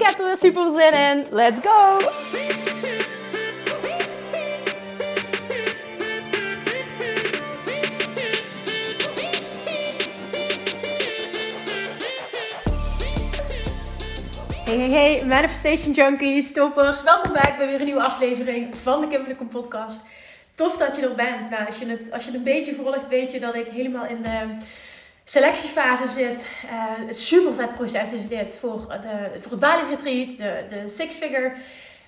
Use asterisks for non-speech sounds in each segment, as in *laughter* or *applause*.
Ik heb er weer super zin in. Let's go! Hey, hey, hey, Manifestation Junkies, toppers. Welkom bij weer een nieuwe aflevering van de Kom podcast. Tof dat je er bent. Nou, als je, het, als je het een beetje volgt, weet je dat ik helemaal in de selectiefase zit. Uh, een super vet proces is dit voor, de, voor het Bali Retreat, de, de Six Figure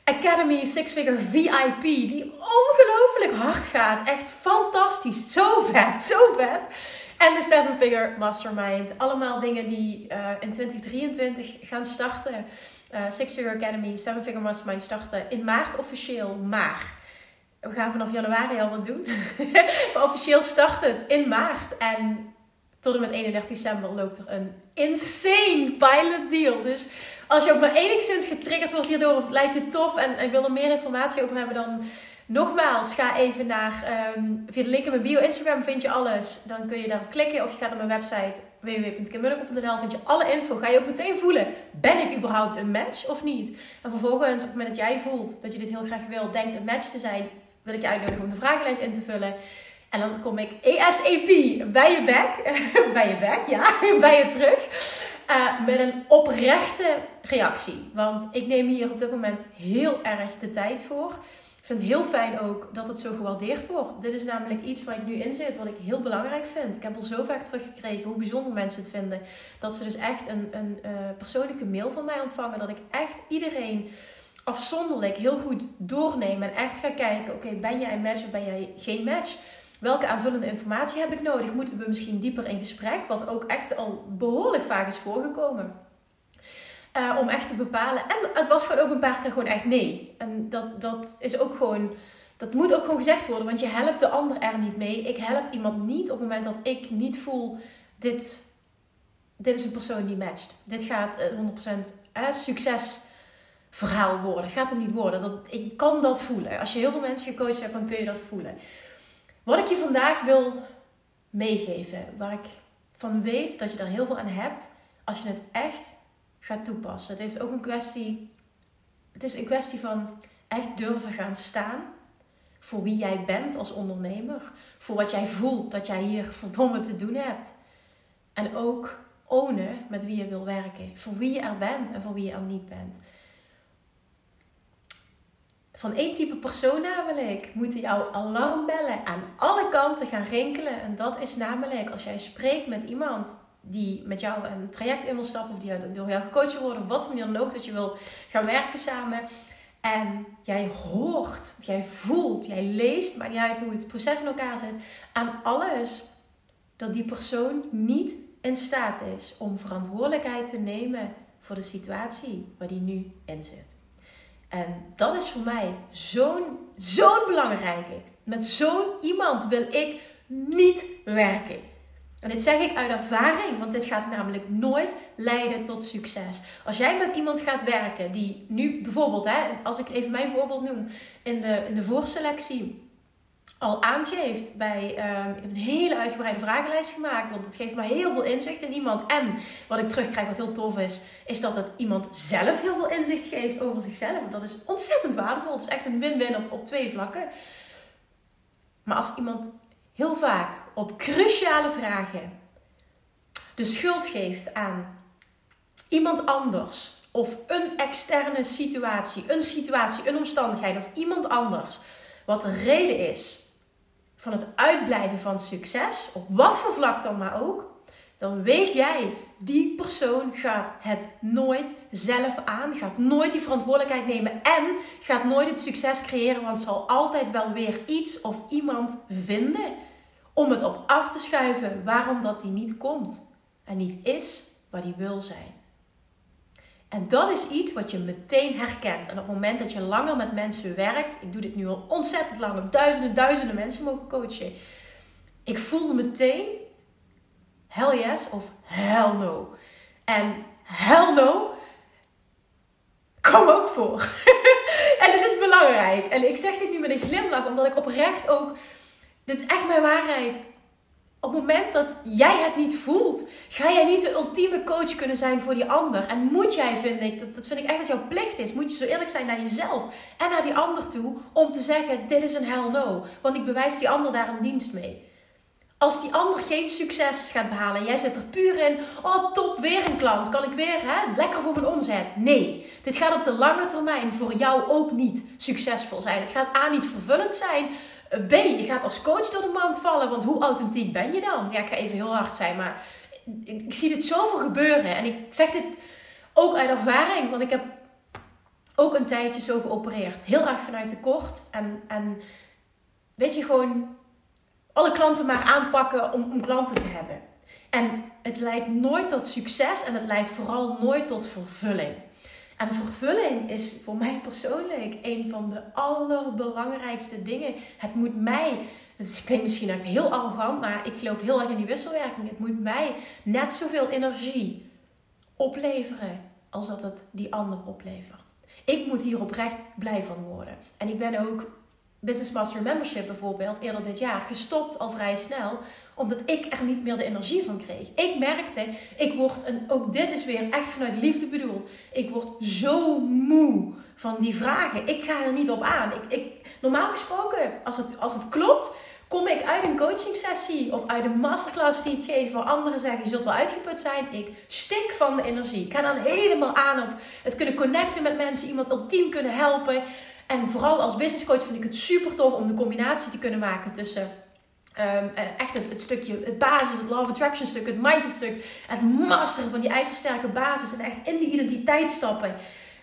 Academy, Six Figure VIP, die ongelooflijk hard gaat. Echt fantastisch. Zo vet, zo vet. En de Seven Figure Mastermind. Allemaal dingen die uh, in 2023 gaan starten. Six Figure Academy, Seven Figure Mastermind starten in maart officieel. Maar we gaan vanaf januari al wat doen. *laughs* maar officieel start het in maart. En tot en met 31 december loopt er een insane pilot deal. Dus als je ook maar enigszins getriggerd wordt hierdoor of lijkt je tof en, en wil er meer informatie over hebben, dan nogmaals ga even naar um, via de link in mijn bio Instagram vind je alles. Dan kun je daarop klikken of je gaat naar mijn website www.kimmunnekom.nl vind je alle info. Ga je ook meteen voelen, ben ik überhaupt een match of niet? En vervolgens, op het moment dat jij voelt dat je dit heel graag wil, denkt een match te zijn, wil ik je uitnodigen om de vragenlijst in te vullen. En dan kom ik ASAP bij je back, *laughs* bij je back, ja, *laughs* bij je terug. Uh, met een oprechte reactie. Want ik neem hier op dit moment heel erg de tijd voor. Ik vind het heel fijn ook dat het zo gewaardeerd wordt. Dit is namelijk iets waar ik nu in zit, wat ik heel belangrijk vind. Ik heb al zo vaak teruggekregen hoe bijzonder mensen het vinden. Dat ze dus echt een, een uh, persoonlijke mail van mij ontvangen. Dat ik echt iedereen afzonderlijk heel goed doorneem. En echt ga kijken, oké, ben jij een match of ben jij geen match? Welke aanvullende informatie heb ik nodig? Moeten we misschien dieper in gesprek? Wat ook echt al behoorlijk vaak is voorgekomen. Uh, om echt te bepalen. En het was gewoon ook een paar keer gewoon echt nee. En dat, dat is ook gewoon. Dat moet ook gewoon gezegd worden, want je helpt de ander er niet mee. Ik help iemand niet op het moment dat ik niet voel: dit, dit is een persoon die matcht. Dit gaat 100% uh, succesverhaal worden. Gaat hem niet worden. Dat, ik kan dat voelen. Als je heel veel mensen gecoacht hebt, dan kun je dat voelen. Wat ik je vandaag wil meegeven, waar ik van weet dat je er heel veel aan hebt als je het echt gaat toepassen. Het is ook een kwestie, het is een kwestie van echt durven gaan staan voor wie jij bent als ondernemer, voor wat jij voelt dat jij hier verdomme te doen hebt. En ook ownen met wie je wil werken, voor wie je er bent en voor wie je er niet bent van één type persoon namelijk moeten jouw alarmbellen aan alle kanten gaan rinkelen. En dat is namelijk als jij spreekt met iemand die met jou een traject in wil stappen of die door jou gecoacht wil worden, wat van dan ook, dat je wil gaan werken samen. En jij hoort, jij voelt, jij leest, maakt niet uit hoe het proces in elkaar zit, aan alles dat die persoon niet in staat is om verantwoordelijkheid te nemen voor de situatie waar die nu in zit. En dat is voor mij zo'n zo'n belangrijke. Met zo'n iemand wil ik niet werken. En dit zeg ik uit ervaring, want dit gaat namelijk nooit leiden tot succes. Als jij met iemand gaat werken die nu bijvoorbeeld, hè, als ik even mijn voorbeeld noem, in de, in de voorselectie al aangeeft bij. Um, ik heb een hele uitgebreide vragenlijst gemaakt. Want het geeft me heel veel inzicht in iemand. En wat ik terugkrijg, wat heel tof is, is dat het iemand zelf heel veel inzicht geeft over zichzelf. Dat is ontzettend waardevol. Het is echt een win-win op, op twee vlakken. Maar als iemand heel vaak op cruciale vragen de schuld geeft aan iemand anders. Of een externe situatie, een situatie, een omstandigheid of iemand anders. Wat de reden is van het uitblijven van succes, op wat voor vlak dan maar ook, dan weet jij, die persoon gaat het nooit zelf aan, gaat nooit die verantwoordelijkheid nemen en gaat nooit het succes creëren, want zal altijd wel weer iets of iemand vinden om het op af te schuiven waarom dat hij niet komt en niet is waar hij wil zijn. En dat is iets wat je meteen herkent. En op het moment dat je langer met mensen werkt, ik doe dit nu al ontzettend lang, heb duizenden, duizenden mensen mogen coachen. Ik voel meteen hell yes of hell no. En hell no kom ook voor. *laughs* en dat is belangrijk. En ik zeg dit nu met een glimlach, omdat ik oprecht ook, dit is echt mijn waarheid op het moment dat jij het niet voelt, ga jij niet de ultieme coach kunnen zijn voor die ander. En moet jij, vind ik, dat, dat vind ik echt als jouw plicht is, moet je zo eerlijk zijn naar jezelf en naar die ander toe om te zeggen: dit is een hell no. Want ik bewijs die ander daar een dienst mee. Als die ander geen succes gaat behalen, jij zit er puur in, oh top, weer een klant, kan ik weer hè, lekker voor mijn omzet. Nee, dit gaat op de lange termijn voor jou ook niet succesvol zijn. Het gaat A niet vervullend zijn, B, je gaat als coach door de mand vallen, want hoe authentiek ben je dan? Ja, ik ga even heel hard zijn, maar ik, zie dit zoveel gebeuren. En ik zeg dit ook uit ervaring, want ik heb ook een tijdje zo geopereerd. Heel erg vanuit tekort. En, en weet je, gewoon alle klanten maar aanpakken om, om klanten te hebben. En het leidt nooit tot succes en het leidt vooral nooit tot vervulling. En vervulling is voor mij persoonlijk een van de allerbelangrijkste dingen. Het moet mij, het klinkt misschien echt heel arrogant, maar ik geloof heel erg in die wisselwerking. Het moet mij net zoveel energie opleveren als dat het die ander oplevert. Ik moet hier oprecht blij van worden. En ik ben ook Business Master Membership bijvoorbeeld eerder dit jaar gestopt al vrij snel, omdat ik er niet meer de energie van kreeg. Ik merkte, ik word, en ook dit is weer echt vanuit liefde bedoeld, ik word zo moe van die vragen. Ik ga er niet op aan. Ik, ik, normaal gesproken, als het, als het klopt, kom ik uit een coaching sessie of uit een masterclass die ik geef, waar anderen zeggen: Je zult wel uitgeput zijn. Ik stik van de energie. Ik ga dan helemaal aan op het kunnen connecten met mensen, iemand ultiem kunnen helpen. En vooral als business coach vind ik het super tof om de combinatie te kunnen maken tussen um, echt het, stukje, het basis, het love attraction stuk, het mindset stuk, het masteren van die ijzersterke basis en echt in die identiteit stappen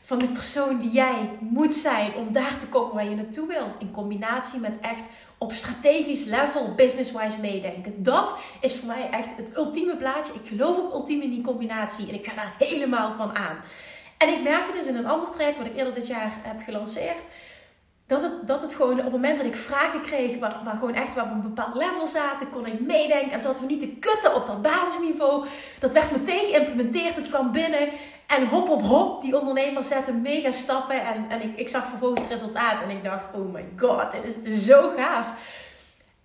van de persoon die jij moet zijn om daar te komen waar je naartoe wil. In combinatie met echt op strategisch level, business-wise meedenken. Dat is voor mij echt het ultieme plaatje. Ik geloof ook ultiem in die combinatie en ik ga daar helemaal van aan. En ik merkte dus in een ander track, wat ik eerder dit jaar heb gelanceerd, dat het, dat het gewoon op het moment dat ik vragen kreeg, waar, waar gewoon echt waar op een bepaald level zaten, kon ik meedenken en zaten we niet te kutten op dat basisniveau. Dat werd meteen geïmplementeerd, het kwam binnen en hop op hop, die ondernemers zetten mega stappen en, en ik, ik zag vervolgens het resultaat en ik dacht, oh my god, dit is zo gaaf.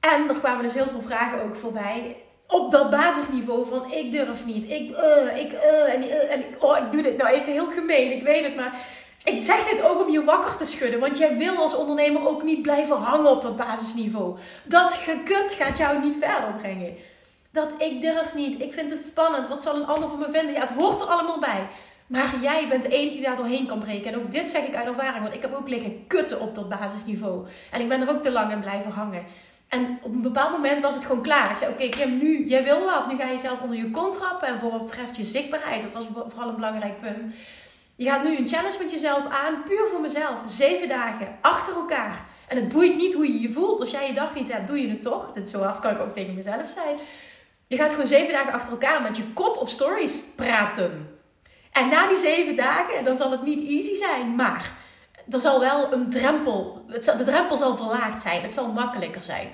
En er kwamen dus heel veel vragen ook voorbij op dat basisniveau van ik durf niet, ik, uh, ik, uh, en, uh, en ik, oh, ik doe dit nou even heel gemeen, ik weet het, maar ik zeg dit ook om je wakker te schudden, want jij wil als ondernemer ook niet blijven hangen op dat basisniveau. Dat gekut gaat jou niet verder brengen. Dat ik durf niet, ik vind het spannend, wat zal een ander van me vinden? Ja, het hoort er allemaal bij. Maar jij bent de enige die daar doorheen kan breken. En ook dit zeg ik uit ervaring, want ik heb ook liggen kutten op dat basisniveau. En ik ben er ook te lang in blijven hangen. En op een bepaald moment was het gewoon klaar. Ik zei, oké okay, Kim, nu, jij wil wat. Nu ga je jezelf onder je kont trappen. En voor wat betreft je zichtbaarheid, dat was vooral een belangrijk punt. Je gaat nu een challenge met jezelf aan, puur voor mezelf. Zeven dagen, achter elkaar. En het boeit niet hoe je je voelt. Als jij je dag niet hebt, doe je het toch. Dit zo hard kan ik ook tegen mezelf zijn. Je gaat gewoon zeven dagen achter elkaar met je kop op stories praten. En na die zeven dagen, dan zal het niet easy zijn. Maar er zal wel een drempel, de drempel zal verlaagd zijn. Het zal makkelijker zijn.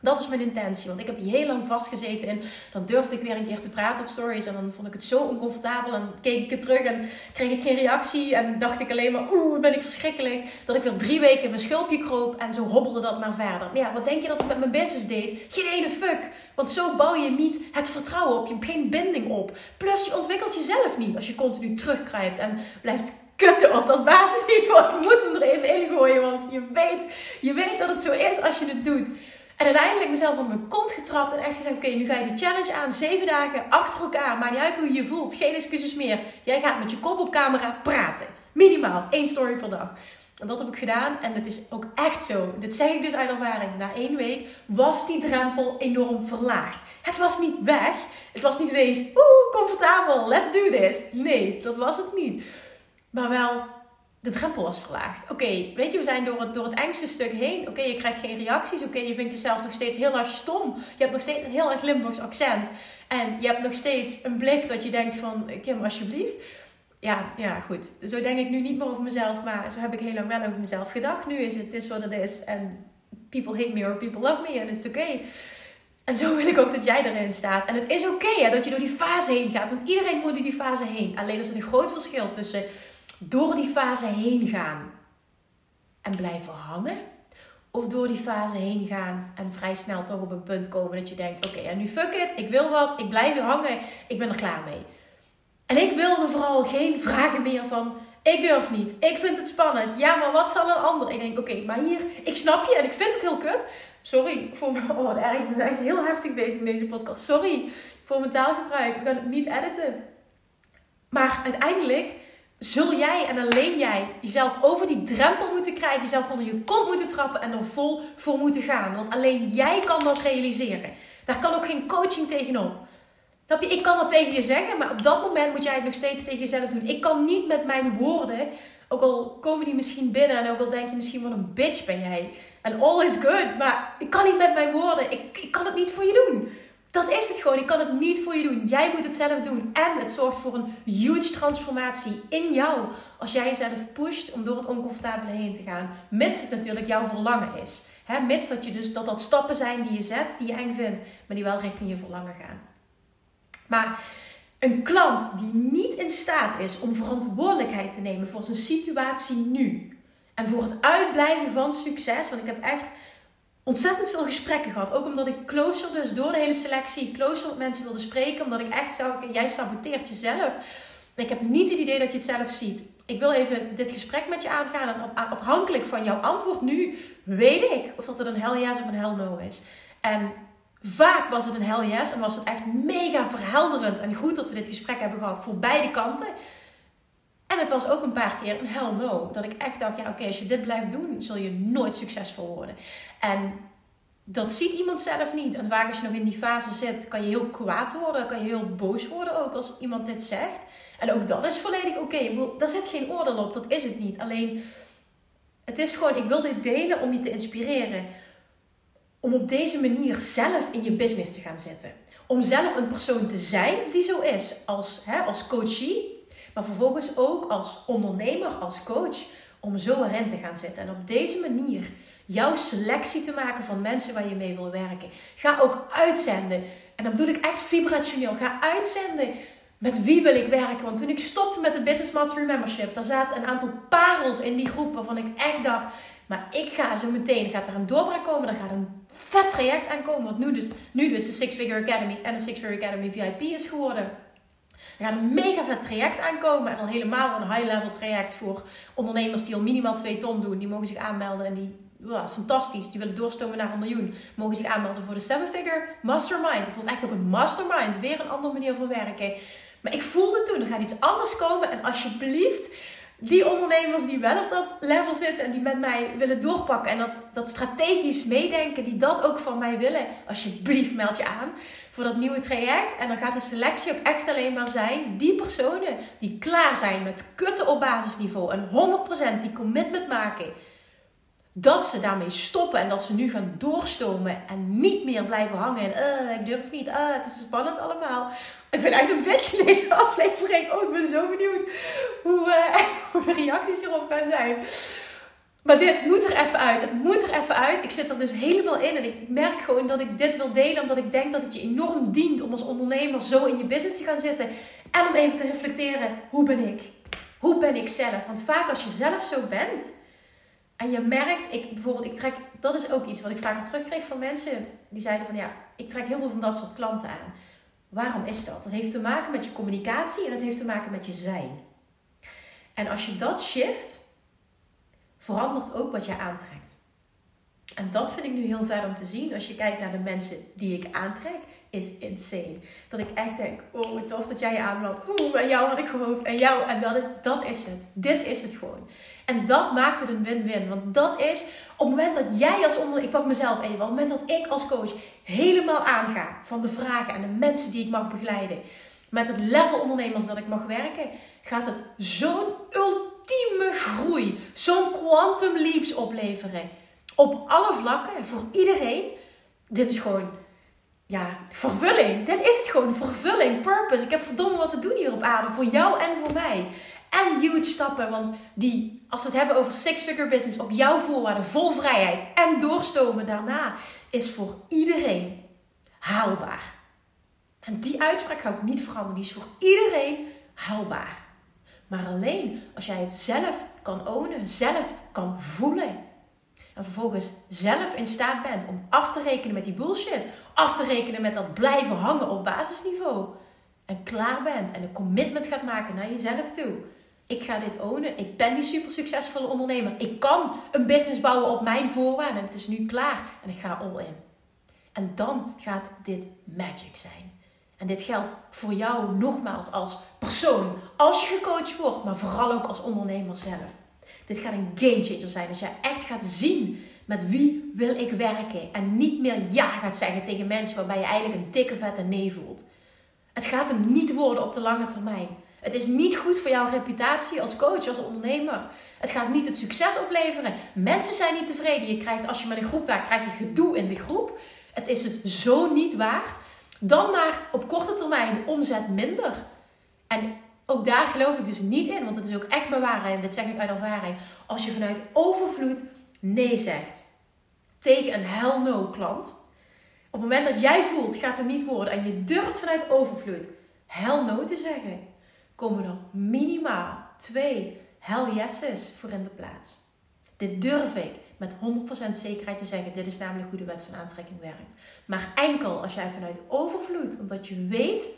Dat is mijn intentie. Want ik heb hier heel lang vastgezeten in. Dan durfde ik weer een keer te praten op stories. En dan vond ik het zo oncomfortabel. En keek ik het terug en kreeg ik geen reactie. En dacht ik alleen maar, oeh, ben ik verschrikkelijk. Dat ik weer drie weken in mijn schulpje kroop. En zo hobbelde dat maar verder. Maar ja, wat denk je dat ik met mijn business deed? Geen ene fuck. Want zo bouw je niet het vertrouwen op. Je hebt geen binding op. Plus je ontwikkelt jezelf niet. Als je continu terugkruipt en blijft kutten op dat basisniveau. *laughs* Ik moet hem er even in gooien. Want je weet, je weet dat het zo is als je het doet. En uiteindelijk mezelf op mijn kont getrapt en echt gezegd: Oké, nu ga je de challenge aan. Zeven dagen achter elkaar. Maakt niet uit hoe je je voelt. Geen excuses meer. Jij gaat met je kop op camera praten. Minimaal één story per dag. En dat heb ik gedaan. En het is ook echt zo. Dit zeg ik dus uit ervaring. Na één week was die drempel enorm verlaagd. Het was niet weg. Het was niet ineens, oeh, comfortabel, let's do this. Nee, dat was het niet. Maar wel de drempel was verlaagd. Oké, weet je, we zijn door het, door het engste stuk heen. Oké, je krijgt geen reacties. Oké, je vindt jezelf nog steeds heel erg stom. Je hebt nog steeds een heel erg Limburgs accent. En je hebt nog steeds een blik dat je denkt van... Kim, alsjeblieft. ja, ja, goed. Zo denk ik nu niet meer over mezelf, maar zo heb ik heel lang wel over mezelf gedacht. Nu is het, is wat het is. En people hate me or people love me en it's okay. En zo wil ik ook dat jij erin staat. En het is oké dat je door die fase heen gaat. Want iedereen moet door die fase heen. Alleen is er een groot verschil tussen door die fase heen gaan en blijven hangen. Of door die fase heen gaan en vrij snel toch op een punt komen dat je denkt: oké, en nu fuck it, ik wil wat, ik blijf er hangen, ik ben er klaar mee. En ik wilde vooral geen vragen meer van: ik durf niet, ik vind het spannend, ja, maar wat zal een ander? Ik denk: oké, maar hier, ik snap je en ik vind het heel kut. Sorry voor mijn. Oh, erg, ik ben echt heel heftig bezig in deze podcast. Sorry voor mijn taalgebruik. Ik kan het niet editen. Maar uiteindelijk zul jij en alleen jij jezelf over die drempel moeten krijgen, jezelf onder je kont moeten trappen en er vol voor moeten gaan. Want alleen jij kan dat realiseren. Daar kan ook geen coaching tegenop. Ik kan dat tegen je zeggen, maar op dat moment moet jij het nog steeds tegen jezelf doen. Ik kan niet met mijn woorden, ook al komen die misschien binnen en ook al denk je misschien wat een bitch ben jij. En all is good, maar ik kan niet met mijn woorden. Ik, ik kan het niet voor je doen. Dat is het gewoon. Ik kan het niet voor je doen. Jij moet het zelf doen. En het zorgt voor een huge transformatie in jou. Als jij jezelf pusht om door het oncomfortabele heen te gaan. Mits het natuurlijk jouw verlangen is. He, mits dat, je dus, dat dat stappen zijn die je zet, die je eng vindt, maar die wel richting je verlangen gaan. Maar een klant die niet in staat is om verantwoordelijkheid te nemen voor zijn situatie nu. En voor het uitblijven van succes. Want ik heb echt ontzettend veel gesprekken gehad. Ook omdat ik closer, dus door de hele selectie, closer met mensen wilde spreken. Omdat ik echt zag, jij saboteert jezelf. Ik heb niet het idee dat je het zelf ziet. Ik wil even dit gesprek met je aangaan. En afhankelijk van jouw antwoord nu, weet ik of dat het een hell yes of een hell no is. En vaak was het een hell yes. En was het echt mega verhelderend. En goed dat we dit gesprek hebben gehad voor beide kanten. En het was ook een paar keer een hell no. Dat ik echt dacht, ja oké, als je dit blijft doen, zul je nooit succesvol worden. En dat ziet iemand zelf niet. En vaak als je nog in die fase zit, kan je heel kwaad worden. Kan je heel boos worden ook als iemand dit zegt. En ook dat is volledig oké. Daar zit geen oordeel op, dat is het niet. Alleen, het is gewoon, ik wil dit delen om je te inspireren. Om op deze manier zelf in je business te gaan zitten. Om zelf een persoon te zijn die zo is. Als, hè, als coachie, maar vervolgens ook als ondernemer, als coach, om zo erin te gaan zitten. En op deze manier jouw selectie te maken van mensen waar je mee wil werken. Ga ook uitzenden. En dan bedoel ik echt vibrationeel. Ga uitzenden met wie wil ik werken. Want toen ik stopte met het Business Mastery Membership, daar zaten een aantal parels in die groep waarvan ik echt dacht. Maar ik ga zo meteen, gaat er een doorbraak komen, er gaat een vet traject aankomen. Wat nu dus, nu dus de Six Figure Academy en de Six Figure Academy VIP is geworden. Er gaat een mega vet traject aankomen. En dan helemaal een high-level traject voor ondernemers die al minimaal 2 ton doen. Die mogen zich aanmelden en die fantastisch. Die willen doorstomen naar een miljoen. Mogen zich aanmelden voor de Seven Figure Mastermind. Het wordt echt ook een mastermind. Weer een andere manier van werken. Maar ik voelde toen, er gaat iets anders komen. En alsjeblieft, die ondernemers die wel op dat level zitten en die met mij willen doorpakken en dat, dat strategisch meedenken, die dat ook van mij willen, alsjeblieft meld je aan voor dat nieuwe traject. En dan gaat de selectie ook echt alleen maar zijn die personen die klaar zijn met kutten op basisniveau en 100% die commitment maken dat ze daarmee stoppen en dat ze nu gaan doorstomen en niet meer blijven hangen en uh, ik durf niet, uh, het is spannend allemaal. Ik ben echt een beetje deze *laughs* aflevering. Oh, ik ben zo benieuwd hoe, uh, *laughs* hoe de reacties erop gaan zijn. Maar dit moet er even uit. Het moet er even uit. Ik zit er dus helemaal in. En ik merk gewoon dat ik dit wil delen. Omdat ik denk dat het je enorm dient om als ondernemer zo in je business te gaan zitten. En om even te reflecteren. Hoe ben ik? Hoe ben ik zelf? Want vaak als je zelf zo bent en je merkt, ik, bijvoorbeeld, ik trek, dat is ook iets wat ik vaak terugkreeg van mensen. Die zeiden van ja, ik trek heel veel van dat soort klanten aan. Waarom is dat? Dat heeft te maken met je communicatie en dat heeft te maken met je zijn. En als je dat shift, verandert ook wat je aantrekt. En dat vind ik nu heel vet om te zien. Als je kijkt naar de mensen die ik aantrek, is insane. Dat ik echt denk, oh tof dat jij je aanmeldt. Oeh, bij jou had ik gehoopt. En jou. En dat is, dat is het. Dit is het gewoon. En dat maakt het een win-win. Want dat is op het moment dat jij als ondernemer, ik pak mezelf even, op het moment dat ik als coach helemaal aanga van de vragen en de mensen die ik mag begeleiden, met het level ondernemers dat ik mag werken, gaat het zo'n ultieme groei, zo'n quantum leaps opleveren. Op alle vlakken, voor iedereen. Dit is gewoon ja, vervulling. Dit is het gewoon, vervulling, purpose. Ik heb verdomme wat te doen hier op aarde, voor jou en voor mij. En huge stappen, want die, als we het hebben over six-figure business, op jouw voorwaarden, vol vrijheid en doorstomen daarna, is voor iedereen haalbaar. En die uitspraak ga ik niet veranderen, die is voor iedereen haalbaar. Maar alleen als jij het zelf kan ownen, zelf kan voelen. En vervolgens zelf in staat bent om af te rekenen met die bullshit. Af te rekenen met dat blijven hangen op basisniveau. En klaar bent en een commitment gaat maken naar jezelf toe. Ik ga dit ownen. Ik ben die super succesvolle ondernemer. Ik kan een business bouwen op mijn voorwaarden. En het is nu klaar. En ik ga all in. En dan gaat dit magic zijn. En dit geldt voor jou nogmaals als persoon, als je gecoacht wordt, maar vooral ook als ondernemer zelf. Dit gaat een game changer zijn als jij echt gaat zien met wie wil ik werken en niet meer ja gaat zeggen tegen mensen waarbij je eigenlijk een dikke vette nee voelt. Het gaat hem niet worden op de lange termijn. Het is niet goed voor jouw reputatie als coach, als ondernemer. Het gaat niet het succes opleveren. Mensen zijn niet tevreden. Je krijgt, als je met een groep werkt, krijg je gedoe in de groep. Het is het zo niet waard. Dan maar op korte termijn omzet minder. En daar geloof ik dus niet in, want het is ook echt mijn waarheid. En dit zeg ik uit ervaring. Als je vanuit overvloed nee zegt tegen een hell no klant. Op het moment dat jij voelt, gaat er niet worden. En je durft vanuit overvloed hell no te zeggen. Komen er minimaal twee hell yeses voor in de plaats. Dit durf ik met 100% zekerheid te zeggen. Dit is namelijk hoe de wet van aantrekking werkt. Maar enkel als jij vanuit overvloed, omdat je weet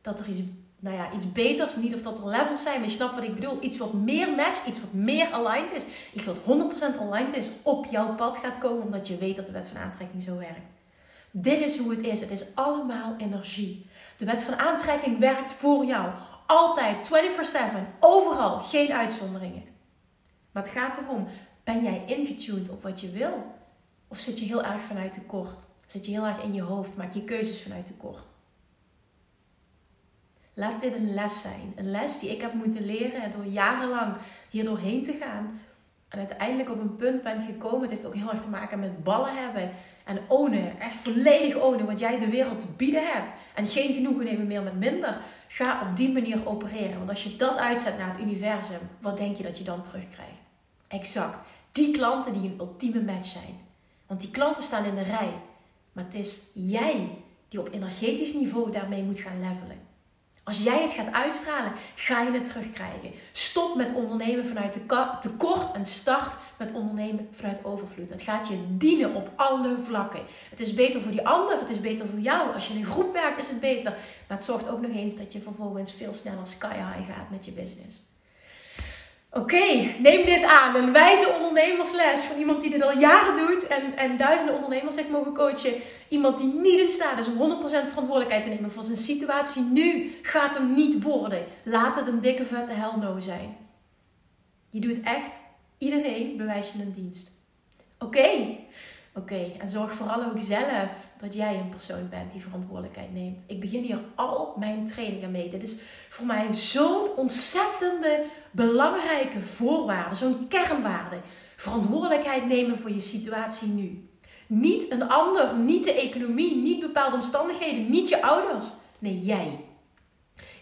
dat er iets, nou ja, iets beters, niet of dat er levels zijn, maar je snapt wat ik bedoel. Iets wat meer matcht, iets wat meer aligned is. Iets wat 100% aligned is, op jouw pad gaat komen, omdat je weet dat de wet van aantrekking zo werkt. Dit is hoe het is. Het is allemaal energie. De wet van aantrekking werkt voor jou. Altijd, 24/7, overal, geen uitzonderingen. Maar het gaat erom, ben jij ingetuned op wat je wil? Of zit je heel erg vanuit tekort? Zit je heel erg in je hoofd? Maak je keuzes vanuit tekort? Laat dit een les zijn. Een les die ik heb moeten leren door jarenlang hier doorheen te gaan. En uiteindelijk op een punt ben gekomen. Het heeft ook heel erg te maken met ballen hebben. En ownen. Echt volledig ownen wat jij de wereld te bieden hebt. En geen genoegen nemen meer met minder. Ga op die manier opereren. Want als je dat uitzet naar het universum, wat denk je dat je dan terugkrijgt? Exact. Die klanten die een ultieme match zijn. Want die klanten staan in de rij. Maar het is jij die op energetisch niveau daarmee moet gaan levelen. Als jij het gaat uitstralen, ga je het terugkrijgen. Stop met ondernemen vanuit tekort en start met ondernemen vanuit overvloed. Het gaat je dienen op alle vlakken. Het is beter voor die ander, het is beter voor jou. Als je in een groep werkt, is het beter. Maar het zorgt ook nog eens dat je vervolgens veel sneller sky high gaat met je business. Oké, neem dit aan. Een wijze ondernemersles van iemand die dit al jaren doet en, en duizenden ondernemers heeft mogen coachen. Iemand die niet in staat is om 100% verantwoordelijkheid te nemen voor zijn situatie nu. Gaat hem niet worden. Laat het een dikke vette hell no zijn. Je doet echt iedereen bewijs je een dienst. Oké, Oké, en zorg vooral ook zelf dat jij een persoon bent die verantwoordelijkheid neemt. Ik begin hier al mijn trainingen mee. Dit is voor mij zo'n ontzettende belangrijke voorwaarde, zo'n kernwaarde. Verantwoordelijkheid nemen voor je situatie nu. Niet een ander, niet de economie, niet bepaalde omstandigheden, niet je ouders. Nee, jij.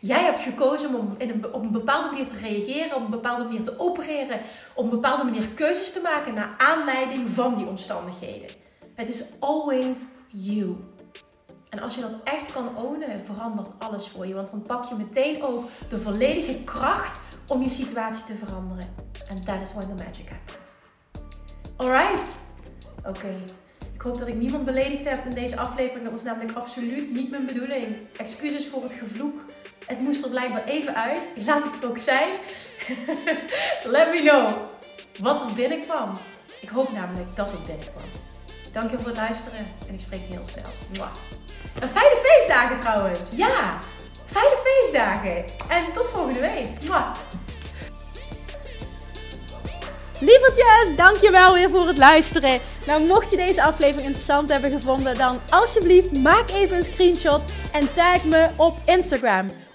Jij hebt gekozen om in een, op een bepaalde manier te reageren, op een bepaalde manier te opereren, op een bepaalde manier keuzes te maken naar aanleiding van die omstandigheden. Het is always you. En als je dat echt kan ownen, verandert alles voor je. Want dan pak je meteen ook de volledige kracht om je situatie te veranderen. En that is when the magic happens. Alright. Oké. Ik hoop dat ik niemand beledigd heb in deze aflevering. Dat was namelijk absoluut niet mijn bedoeling. Excuses voor het gevloek. Het moest er blijkbaar even uit. Laat het ook zijn. *laughs* Let me know wat er binnenkwam. Ik hoop namelijk dat het binnenkwam. Dankjewel voor het luisteren en ik spreek je heel snel. Mwah. Een fijne feestdagen trouwens. Ja, fijne feestdagen. En tot volgende week. Mwah. Lievertjes, dankjewel weer voor het luisteren. Nou, mocht je deze aflevering interessant hebben gevonden, dan alsjeblieft maak even een screenshot en tag me op Instagram.